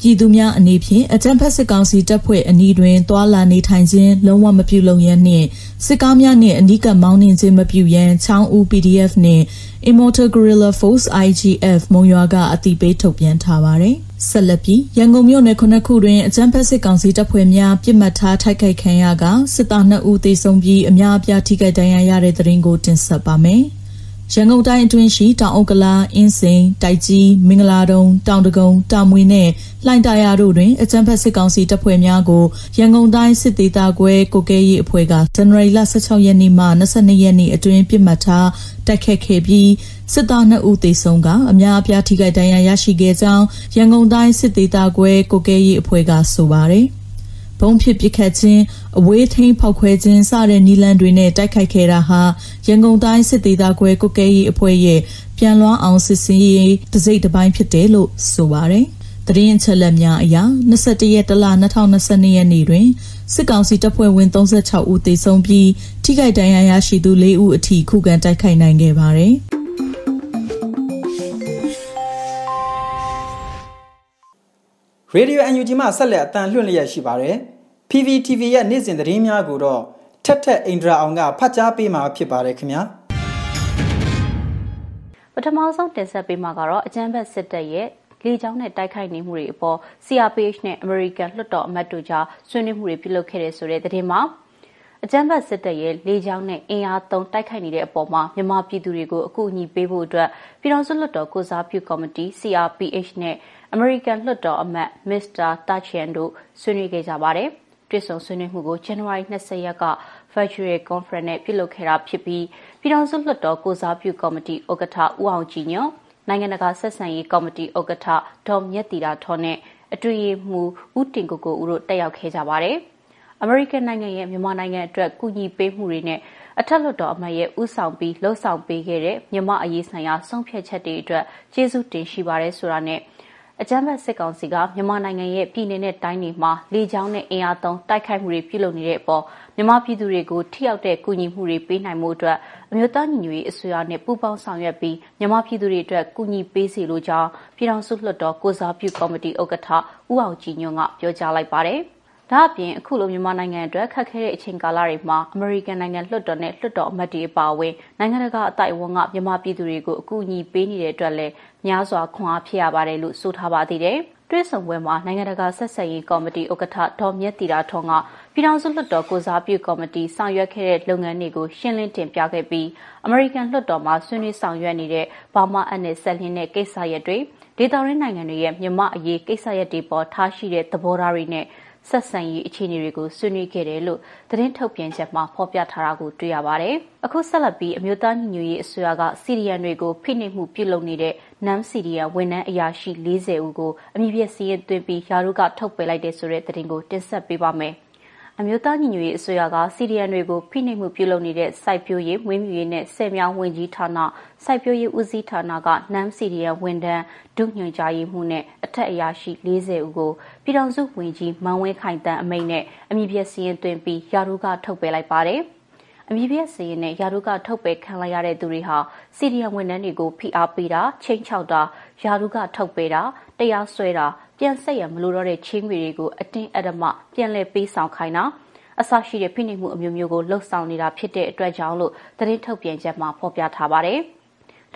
ပြည်သူများအနေဖြင့်အကြံဖက်စစ်ကောင်စီတပ်ဖွဲ့အနီးတွင်တွာလာနေထိုင်ခြင်းလုံးဝမပြုလုပ်ရန်နှင့်စစ်ကားများနှင့်အနီးကပ်မောင်းနှင်ခြင်းမပြုရန်ချောင်းဦး PDF နှင့် Immortal Guerrilla Force IGF မုံရွာကအတိပေးထုတ်ပြန်ထားပါတယ်။ ဆက်လက်ပြီးရန်ကုန်မြို့နယ်ခုနှစ်ခုတွင်အကြမ်းဖက်စစ်ကောင်စီတပ်ဖွဲ့များပြစ်မှတ်ထားထိုက်ခိုက်ခံရကစစ်သား2ဦးသေဆုံးပြီးအများအပြားထိခိုက်ဒဏ်ရာရတဲ့တဲ့ရင်ကိုတင်ဆက်ပါမယ်။ ရန်ကုန်တိုင်းအတွင်းရှိတောင်အုပ်ကလာအင်းစိန်တိုက်ကြီးမင်္ဂလာတုံတောင်တကုံတာမွေနဲ့လှိုင်တာယာတို့တွင်အကြမ်းဖက်စစ်ကောင်စီတပ်ဖွဲ့များကိုရန်ကုန်တိုင်းစစ်သေးတာကွဲကိုကဲရေးအဖွဲ့ကဇန်နဝါရီလ16ရက်နေ့မှ22ရက်နေ့အတွင်းပြစ်မှတ်ထားတိုက်ခတ်ခဲ့ပြီးစစ်သား2ဦးသေဆုံးကအများအပြားထိခိုက်ဒဏ်ရာရရှိခဲ့ကြောင်းရန်ကုန်တိုင်းစစ်သေးတာကွဲကိုကဲရေးအဖွဲ့ကဆိုပါတယ်။ ဘုံဖြစ်ပစ်ခတ်ခြင်းအဝေးထိန်ဖောက်ခွဲခြင်းစတဲ့နီလန်တွေနဲ့တိုက်ခိုက်ခဲ့တာဟာရန်ကုန်တိုင်းစစ်သေးသားခွဲကုကဲရေးအဖွဲ့ရဲ့ပြန်လွှမ်းအောင်စစ်စင်ရေးတစိမ့်တစ်ပိုင်းဖြစ်တယ်လို့ဆိုပါတယ်။တရင်အချက်လက်များအရ21ရက်တလ2022ရက်နေ့တွင်စစ်ကောင်စီတပ်ဖွဲ့ဝင်36ဦးသေဆုံးပြီးထိခိုက်ဒဏ်ရာရရှိသူ4ဦးအထိခုခံတိုက်ခိုက်နိုင်ခဲ့ပါတယ်။ ရေဒီယို UNG မှဆက်လက်အတန်လွှင့်လျက်ရှိပါတယ် PVTV ရဲ့နေ့စဉ်သတင်းများကိုတော့ထက်ထက်အိန္ဒြာအောင်ကဖတ်ကြားပေးမှာဖြစ်ပါတယ်ခင်ဗျာပထမဆုံးတင်ဆက်ပေးမှာကတော့အကြမ်းဖက်စစ်တပ်ရဲ့လေကြောင်းနဲ့တိုက်ခိုက်နေမှုတွေအပေါ် CRPH နဲ့ American လွှတ်တော်အမတ်တို့ကြားဆွေးနွေးမှုတွေပြုလုပ်ခဲ့တဲ့ဆိုတဲ့သတင်းမှာအကြမ်းဖက်စစ်တပ်ရဲ့လေကြောင်းနဲ့အင်အားသုံးတိုက်ခိုက်နေတဲ့အပေါ်မှာမြန်မာပြည်သူတွေကိုအကူအညီပေးဖို့အတွက်ပြည်ထောင်စုလွှတ်တော်ကိုစားပြုကော်မတီ CRPH နဲ့ American လွှတ်တော်အမတ် Mr. Tachian တို့ဆွေးနွေးခဲ့ကြပါတယ်။တွေ့ဆုံဆွေးနွေးမှုကို January 20ရက်က Virtual Conference နဲ့ပြုလုပ်ခဲ့တာဖြစ်ပြီးပြည်ထောင်စုလွှတ်တော်ကိုစားပြုကော်မတီဥက္ကဋ္ဌဦးအောင်ကြည်ညွန့်နိုင်ငံတကာဆက်ဆံရေးကော်မတီဥက္ကဋ္ဌဒေါ်မြတ်တီတာထော်နဲ့အတွေ့အမှုဦးတင်ကိုကိုဦးတို့တက်ရောက်ခဲ့ကြပါတယ်။အမေရိကန်နိုင်ငံရဲ့မြန်မာနိုင်ငံအတွက်ကူညီပေးမှုတွေနဲ့အထက်လွှတ်တော်အမတ်ရဲ့ဥဆောင်ပြီးလှုပ်ဆောင်ပေးခဲ့တဲ့မြန်မာအရေးဆိုင်ရာဆုံးဖြတ်ချက်တွေအတွက်ကျေးဇူးတင်ရှိပါတယ်ဆိုတာနဲ့ အကြမ်းဖက်စစ်ကောင်စီကမြန်မာနိုင်ငံရဲ့ပြည်내နဲ့တိုင်းတွေမှာလေကြောင်းနဲ့အင်အားသုံးတိုက်ခိုက်မှုတွေပြုလုပ်နေတဲ့အပေါ်မြန်မာပြည်သူတွေကိုထိရောက်တဲ့ကူညီမှုတွေပေးနိုင်မှုအတွက်အမျိုးသားညီညွတ်ရေးအစိုးရနဲ့ပူးပေါင်းဆောင်ရွက်ပြီးမြန်မာပြည်သူတွေအတွက်ကူညီပေးစီလိုကြောင်းပြည်ထောင်စုလွှတ်တော်ကိုစားပြုကော်မတီဥက္ကဋ္ဌဦးအောင်ကြည်ညွန့်ကပြောကြားလိုက်ပါတယ်။ဒါအပြင်အခုလိုမြန်မာနိုင်ငံအတွက်ခက်ခဲတဲ့အချိန်ကာလတွေမှာအမေရိကန်နိုင်ငံလွှတ်တော်နဲ့လွှတ်တော်အမတ်တွေအပါအဝင်နိုင်ငံတကာအတိုင်းအဝန်ကမြန်မာပြည်သူတွေကိုအကူအညီပေးနေတဲ့အတွက်လည်း များစွာခွန်အားဖြစ်ရပါတယ်လို့ဆိုထားပါသေးတယ်။တွဲဆောင်ပွဲမှာနိုင်ငံတကာဆက်ဆံရေးကော်မတီဥက္ကဋ္ဌဒေါ်မြတ်တီတာထွန်းကပြည်ထောင်စုလွှတ်တော်ကိုစားပြုကော်မတီဆောင်ရွက်ခဲ့တဲ့လုပ်ငန်းတွေကိုရှင်းလင်းတင်ပြခဲ့ပြီးအမေရိကန်လွှတ်တော်မှာဆွေးနွေးဆောင်ရွက်နေတဲ့ဘာမာအန်နဲ့ဆက်လင်းတဲ့ကိစ္စရပ်တွေဒေတာရင်းနိုင်ငံတွေရဲ့မြန်မာအရေးကိစ္စရပ်တွေပေါ်ထားရှိတဲ့သဘောထားတွေနဲ့ ဆက်ဆံရေးအခြေအနေတွေကိုဆွေးနွေးခဲ့တယ်လို့သတင်းထုတ်ပြန်ချက်မှာဖော်ပြထားတာကိုတွေ့ရပါတယ်။အခုဆက်လက်ပြီးအမျိုးသားညီညွတ်ရေးအစိုးရကစီရီယန်တွေကိုဖိနှိပ်မှုပြုလုပ်နေတဲ့နမ်စီရီယန်ဝန်ထမ်းအရာရှိ40ဦးကိုအမည်ပြစီရင်သွင်းပြီးယာရုကထုတ်ပယ်လိုက်တဲ့ဆိုတဲ့သတင်းကိုတင်ဆက်ပေးပါမယ်။အမျိုးသားညီညွတ်ရေးအစိုးရကစီဒီအန်တွေကိုဖိနှိပ်မှုပြုလုပ်နေတဲ့စိုက်ပျိုးရေး၊မွေးမြူရေးနဲ့ဆည်မြောင်းဝန်ကြီးဌာန၊စိုက်ပျိုးရေးဦးစီးဌာနကနမ်စီဒီအန်ဝန်ထမ်းဒုညွှန်ကြားရေးမှူးနဲ့အထက်အရာရှိ40ဦးကို ပြည်ထောင်စုဝန်ကြီးမန်ဝင်းခိုင်တန်းအမိန့်နဲ့အမည်ပြစီရင်သွင်းပြီးယာရုကထုတ်ပယ်လိုက်ပါတယ်။အမည်ပြစီရင်နဲ့ယာရုကထုတ်ပယ်ခံလိုက်ရတဲ့သူတွေဟာစီဒီအန်ဝန်ထမ်းတွေကိုဖိအားပေးတာချိန်ချောက်တာယာရုကထုတ်ပယ်တာတရားစွဲတာပြန်ဆက်ရမလို့တော့တဲ့ချင်းငွေတွေကိုအတင်းအဓမ္မပြန်လည်ပေးဆောင်ခိုင်းတာအဆရှိတဲ့ဖိနှိပ်မှုအမျိုးမျိုးကိုလှုပ်ဆောင်နေတာဖြစ်တဲ့အတွက်ကြောင့်လို့သတင်းထုတ်ပြန်ချက်မှာဖော်ပြထားပါတယ်။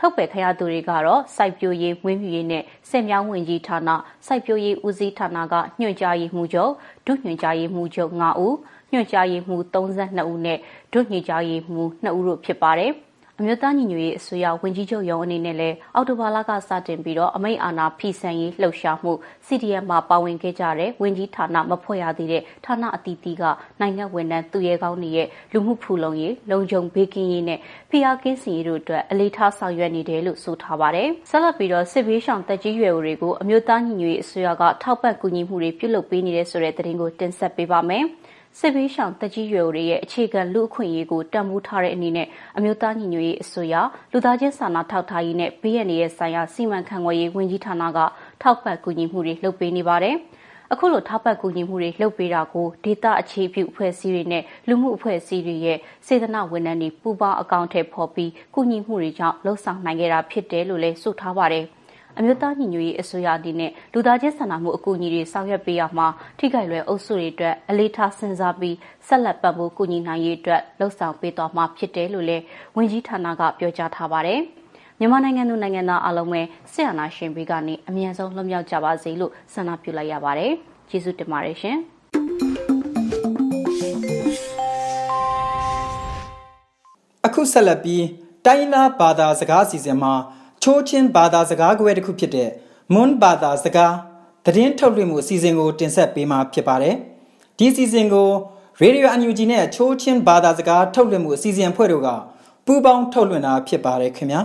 ထုတ်ပယ်ခရသူတွေကတော့စိုက်ပျိုးရေး၊ဝင်းမြူရေးနဲ့စက်မြောင်းဝင်ကြီးဌာနစိုက်ပျိုးရေးဦးစီးဌာနကညွှန်ကြားရေးမှူးချုပ်ဒုညွှန်ကြားရေးမှူးချုပ်9ဦးညွှန်ကြားရေးမှူး32ဦးနဲ့ဒုညွှန်ကြားရေးမှူး2ဦးတို့ဖြစ်ပါတယ်။ အမျိုးသားညီညွတ်ရေးအစိုးရဝန်ကြီးချုပ်ရုံးအနေနဲ့လည်းအော်တိုဘာလကစတင်ပြီးတော့အမိတ်အာဏာဖီဆန်ရေးလှုပ်ရှားမှု CDM မှာပါဝင်ခဲ့ကြတဲ့ဝန်ကြီးဌာနမဖွဲ့ရသေးတဲ့ဌာနအသီးသီးကနိုင်ငံဝန်ထမ်းသူရဲကောင်းတွေရဲ့လူမှုဖူလုံရေးလုံခြုံဘေးကင်းရေးနဲ့ဖိအားကင်းစီရေးတို့အတွက်အလေးထားဆောင်ရွက်နေတယ်လို့ဆိုထားပါတယ်။ဆက်လက်ပြီးတော့စစ်ဘေးရှောင်တက်ကြီးရွယ်အိုတွေကိုအမျိုးသားညီညွတ်ရေးအစိုးရကထောက်ပံ့ကူညီမှုတွေပြုလုပ်ပေးနေတဲ့ဆိုတဲ့သတင်းကိုတင်ဆက်ပေးပါမယ်။ စစ်ဘေးရှောင်တကြီးရွယ်တွေရဲ့အခြေခံလူအခွင့်အရေးကိုတံမိုးထားတဲ့အနေနဲ့အမျိုးသားညီညွတ်ရေးအစိုးရလူသားချင်းစာနာထောက်ထားရေးနဲ့ဘေးရန်ရဲ့ဆိုင်ရာစီမံခန့်ခွဲရေးဝန်ကြီးဌာနကထောက်ပံ့ကူညီမှုတွေလုပ်ပေးနေပါတယ်။အခုလိုထောက်ပံ့ကူညီမှုတွေလုပ်ပေးတာကိုဒေတာအခြေပြုအဖွဲ့အစည်းတွေနဲ့လူမှုအဖွဲ့အစည်းတွေရဲ့စေတနာဝန်ထမ်းတွေပူးပေါင်းအကောင့်ထဲပေါ်ပြီးကူညီမှုတွေကြောင့်လှုပ်ဆောင်နိုင်ခဲ့တာဖြစ်တယ်လို့လည်းဆိုထားပါတယ်။ အမျိုးသားညီညွတ်ရေးအစိုးရအနေနဲ့လူသားချင်းစာနာမှုအကူအညီတွေဆောင်ရွက်ပေးရမှာထိခိုက်လွယ်အုပ်စုတွေအတွက်အလေးထားစဉ်းစားပြီးဆက်လက်ပတ်ဖို့ကူညီနိုင်ရေးအတွက်လှုံ့ဆော်ပေးသွားမှာဖြစ်တယ်လို့လည်းဝန်ကြီးဌာနကပြောကြားထားပါတယ်။မြန်မာနိုင်ငံသူနိုင်ငံသားအလုံးပဲဆရာနာရှင်ဘေးကနေအမြန်ဆုံးလွတ်မြောက်ကြပါစေလို့ဆန္ဒပြုလိုက်ရပါတယ်။ကျေးဇူးတင်ပါတယ်ရှင်။အခုဆက်လက်ပြီးတိုင်းနာဘာသာစကားအစီအစဉ်မှာ ချိုးချင်းဘာသာစကားကွဲတစ်ခုဖြစ်တဲ့မွန်းဘာသာစကားသတင်းထုတ်လွှင့်မှုအစီအစဉ်ကိုတင်ဆက်ပေးမှာဖြစ်ပါတယ်။ဒီအစီအစဉ်ကို Radio UNG နဲ့ချိုးချင်းဘာသာစကားထုတ်လွှင့်မှုအစီအစဉ်ဖွဲ့တို့ကပူးပေါင်းထုတ်လွှင့်တာဖြစ်ပါတယ်ခင်ဗျာ။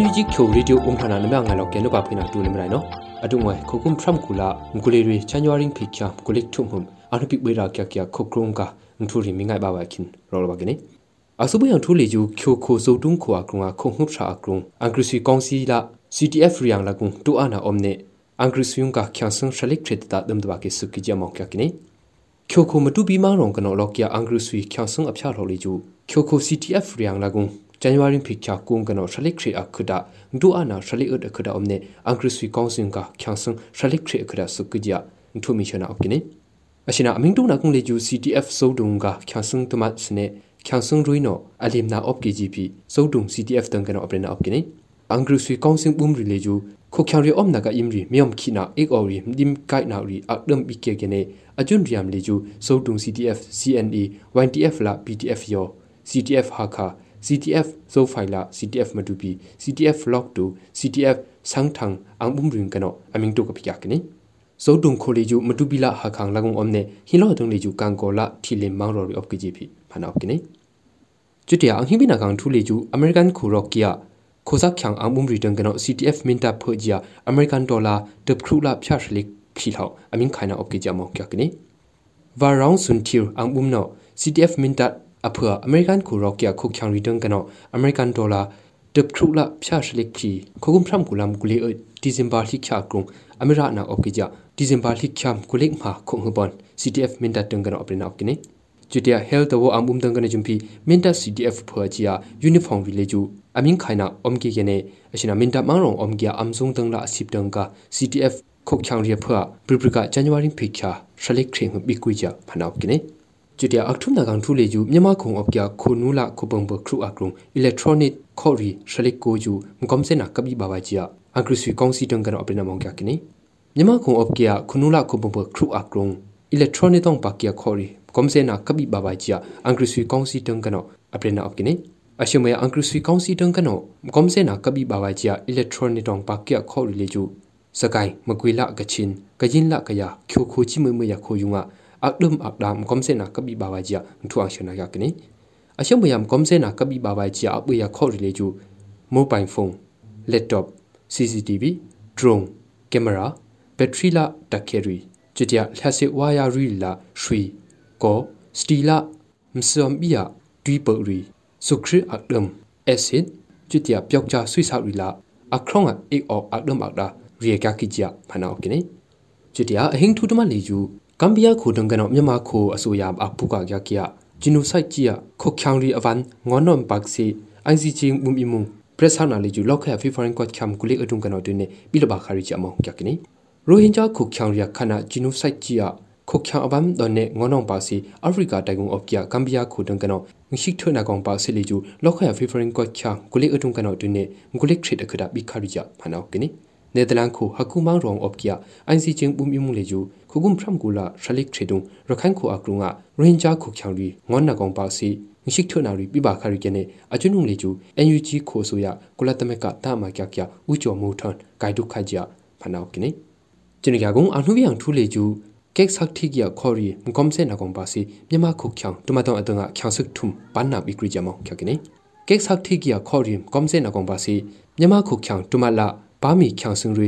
NUG ချိုရေဒီယိုအုံခနာနမငါလောကဲနုပါဖိနာတူနေမလိုက်နော်အတုငွယ်ခုကုမ်ထရမ်ကူလာငကူလီရီချန်ယွာရင်ဖိချာကူလိကထုံဟုံအနုပိဝေရာကျကျခုကရုံကငထူရီမိငိုင်ဘာဝခင်ရောလဘကနေ အဆုဘယံထူလီယူချိုခိုဆိုတုံခွာကရုံခုံဟုချာကရုံအင်္ဂရိစီကောင်စီလာ CTF ရီယံလကုံတူအနာအုံနေအင်္ဂရိစီယုံကချန် ဆန်ရှလိကထရက်တာဒမ်ဒဘာကေစုကီဂျမောင်ကကိနေချိုခိုမတူဘီမာ ရောင်ကနော်လောက်ကီအင်္ဂရိစီချန်ဆန်အဖျားလော်လီကျူချိုခို CTF ရီယံလကုံ January phikcha kung kano shalik khri akhuda ndu ana shali ut akhuda omne angri sui council ka kyangsung shalik khri akhuda sukja ntu mi chana opkini ashina aming tu na kung le ju CTF sodung ga kyangsung tumat sne kyangsung ruino alim na op KGP sodung CTF tang kano oprena opkini angri sui council bum ri le ju ko khyang ri om na ga imri myom khina ek ori dim kai na ri akdam ike gene ajun riam le ju sodung CTF CNE YTF la PTF yo CTF haka CTF zo faila CTF madupi CTF log to CTF sangthang angbum ring kano aming to kapya kini zo dung kholi ju madupi la hakhang lagong omne hilo dung le ju kangkola thile mangro ri op kiji phi phana op kini chutia ang hibina kang thu le ju American khurok kia khosak khyang angbum ri dung kano CTF minta phojia American dollar de khrula phya shlik khilhaw aming khaina op kiji amok kya kini va round sun thir angbum no CTF minta အဖွာအမေရိကန်ကိုရော့ကီယာခုချောင်ရီတန်ကနောအမေရိကန်ဒေါ်လာဒပ်ခရုလာဖြာရှလိကချီခုကုမ်ဖရမ်ကူလမ်ကူလီဒီဇင်ဘာလိချာကုံ အမေရနာအော့ကိကြဒီဇင်ဘာလိခ ्याम ကုလိကမှာခုံဟဘန် CTF မင်တာတန်ကနောပရနာကိနေကျူတယာဟဲလ်တဝအမ်အုံတန်ကနဂျုံဖီမင်တာ CTF ဖော်ချီယာယူနီဖောင်းရီလေကျူအမင်းခိုင်နာအုံကိကနေအရှင်နာမင်တာမန်ရောအုံကိယာအမ်ဇုံတန်လာအစစ်တန်က CTF ခုတ်ချောင်ရီဖော်ပရပရကဇန်နဝါရီဖိခါရှလက်ခရင်ဘီကွီကြဖနာကိနေကျူတယာအထုမနာကန်ထူလေယူမြန်မာခုံအော့ကျာခုနူလာခုပုံဘခရုအကရုံအီလက်ထရောနစ်ခေါရီရှလက်ကိုယူမကွန်စနာကဘီဘာဝါချီယာ အဂရစီကောင်စီတန်ကတော့အပနာမောင်ကကိနေမြန်မာခုံအပြခုနူလာခုပုံဘခရုအကရုံ electronic တောင်ပါကီယာခေါ်ရီကွန်စနာကပိဘာဘာဂျီယာအဂရစီကောင်စီတန်ကတော့အပနာအပကိနေအရှမေအင်္ဂရိစီကောင်စီတန်ကနောကွန်စနာကပိဘာဘာဂျီယာ electronic တောင်ပါကီယာခေါ်ရီ လေဂျူစကိုင်းမကွေလာကချင်းကရင်လာကယာချိုခိုချိမမယခိုယုံငါ akdum akdam komse na kabi bawa jia thu ang shona ya kini asham yam komse na kabi bawa jia abu ya kho rile ju mobile phone laptop cctv drone camera battery la takeri chitia lhase waya ri la shui ko stila msom bia twi pa ri sukri akdum acid chitia pyokcha sui sa ri la akrong a ek ok akdum akda ri ka ki jia phana okini chitia ahing thu tama le ju ကမ်ဘီယာခိုဒံကနောမြန်မာခိုအစိုးရအပူကကြကရဂျီနိုဆိုက်ချီယခိုချောင်ရီအဝန်ငေါနွန်ပတ်စီအိုင်စီချင်းဘုံအီမုံပရက်ဆာနာလီဂျူလောက်ခဖီဖိုရင်ကွတ်ချမ်ကူလီအဒုံကနောတွင်နေဘီလဘာခရီချအမော င်ကြကနီရိုဟင်ဂျာခိုချောင်ရီခနာဂျီနိုဆိုက်ချီယခိုချောင်အဝန်ဒွန်နေငေါနွန်ပါစီအာဖရိကတိုင်ကုံအော့ကီယာကမ်ဘီယာခိုဒံကနောငရှိထွနာကောင်ပါစီလီဂျူလောက်ခဖီဖိုရင်ကွတ်ချမ်ကူလီအဒုံကနောတွင်နေငူလိခရစ်အခဒဘီခရီချဖနောက်ကနီနေဒလန်ခုဟကူမောင်ရောင်အော့ကီယာအိုင်စီချင်းဘုံအီမုံလေဂျူခုကုမ်ဖရမ်ကူလာရှလိကထေတုံရခိုင်ခုအကရုငါရင်ဂျာခုချောင်ရီငွန်နကောင်ပါစီ ရှိထွနာရီပြပါခရီကနေအကျွနုံလေကျူ NUG ခိုဆိုရကုလသမက်ကတာမကြကြဥကျော်မူထွန်ဂိုင်ဒုခကြဖနာကိနေကျင်ရကုံအနှုယံထူလေကျူကက်ဆက်တိကခေါ်ရီမကွန်ဆေနကောင်ပါစီမြန်မာခုချောင်တမတောအတငါချောင်စက်ထုံပန်းနာဘီကရီကြမောခကိနေကက်ဆက်တိကခေါ်ရီကွန်ဆေနကောင်ပါစီမြန်မာခုချောင်တမလာပါမီချောင်စင်ရီ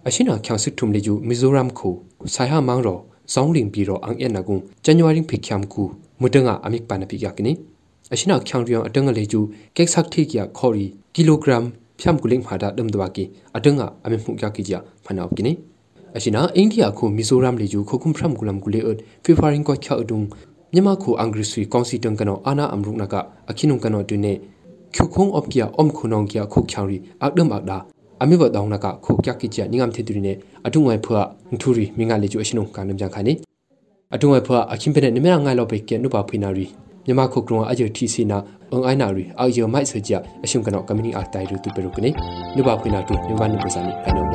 အဘန်အတော့ချောင်စက်ထုံလေကျူဇန်နဝါရီဖိချာမူကလေးအဟွန်ပန်နာဘီကရီဂျာအော်ဒါရိုင်ဖေအောင်ဘိုင်တန်ကတော့ပြန်တော့ကိနေအရှိနာချောင်စက်ထုံလေကျူမီဇိုရမ်ခုဆိုင်ဟာမောင်ရောဇောင်းလင်ပြီးတော့အန်အက်နာကုဇန်နဝါရီဖိချမ်ကူမတငါအမိကပန်နပိကကိနေအရှိနာချောင်ရီအောင်အတငါလေကျူကက်ဆက်ထိကရခေါ်ရီကီလိုဂရမ်ဖြမ်ကူလင်းမာတာဒမ်ဒဝကီအတငါအမိမှုကကိကြဖနာကိနေအရှိနာအိန္ဒိယခုမီဇိုရမ်လေကျူခုခုမ်ဖရမ်ကူလမ်ကူလေအတ်ဖေဖာရင်ကောချာအဒုံမြန်မာခုအင်္ဂရိစီကောင်စီတန်ကနောအာနာအမ်ရုနကအခင်းုံကနောတွင်နေခုခုံအော့ကီယာအုံခုနောင်ကီယာခုချောင်ရီအဒမ်အဒါ အမေဘဒေါနကခုကကီချာနိငမ်ထေတူရီနေအတုငွေဖွာငထူရီမင်္ဂလေးကျအရှင်ုံကန်နမ်ကြခါနေအတုငွေဖွာအခင်းပနေနမငါလောပေကေနုပါဖိနာရီမြန်မာခုကရုံအဂျတီစီနာအင်အိုင်နာရီအာယောမိုက်ဆကြအရှင်ကနောကမနီအတိုင်ရူတူပေရုကနေနုပါဖိနာတူမြန်မာနုပစာနီဖိုင်နော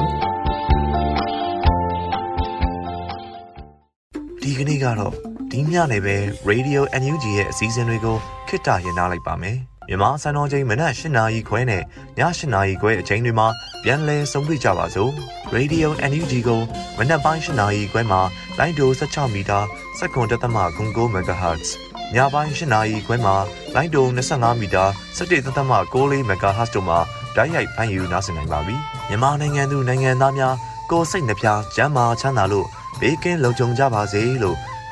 ဒီကနေ့ကတော့ဒီညနေပဲ Radio NUG ရဲ့အစည်းအဝေးတွေကိုခਿੱတရရနိုင်ပါမယ်။မြန်မာစံတော်ချိန်မနက်၈နာရီခွဲနဲ့ည၈နာရီခွဲအချိန်တွေမှာ ပြန်လည်ဆုံးဖြတ်ကြပါစို့။ Radio NUG ကိုမနက်ပိုင်း၈နာရီခွဲမှာလိုင်းဒို16မီတာစက္ကန့်တသမ9 MHz ညပိုင်း၈နာရီခွဲမှာလိုင်းဒို25မီတာ17သမ6 MHz တို့မှာဓာတ်ရိုက်ဖမ်းယူနိုင်နိုင်ပါပြီ။မြန်မာနိုင်ငံသူနိုင်ငံသားများကိုစိတ်နှပြကျန်းမာချမ်းသာလို့ဘေးကင်းလုံခြုံကြပါစေလို့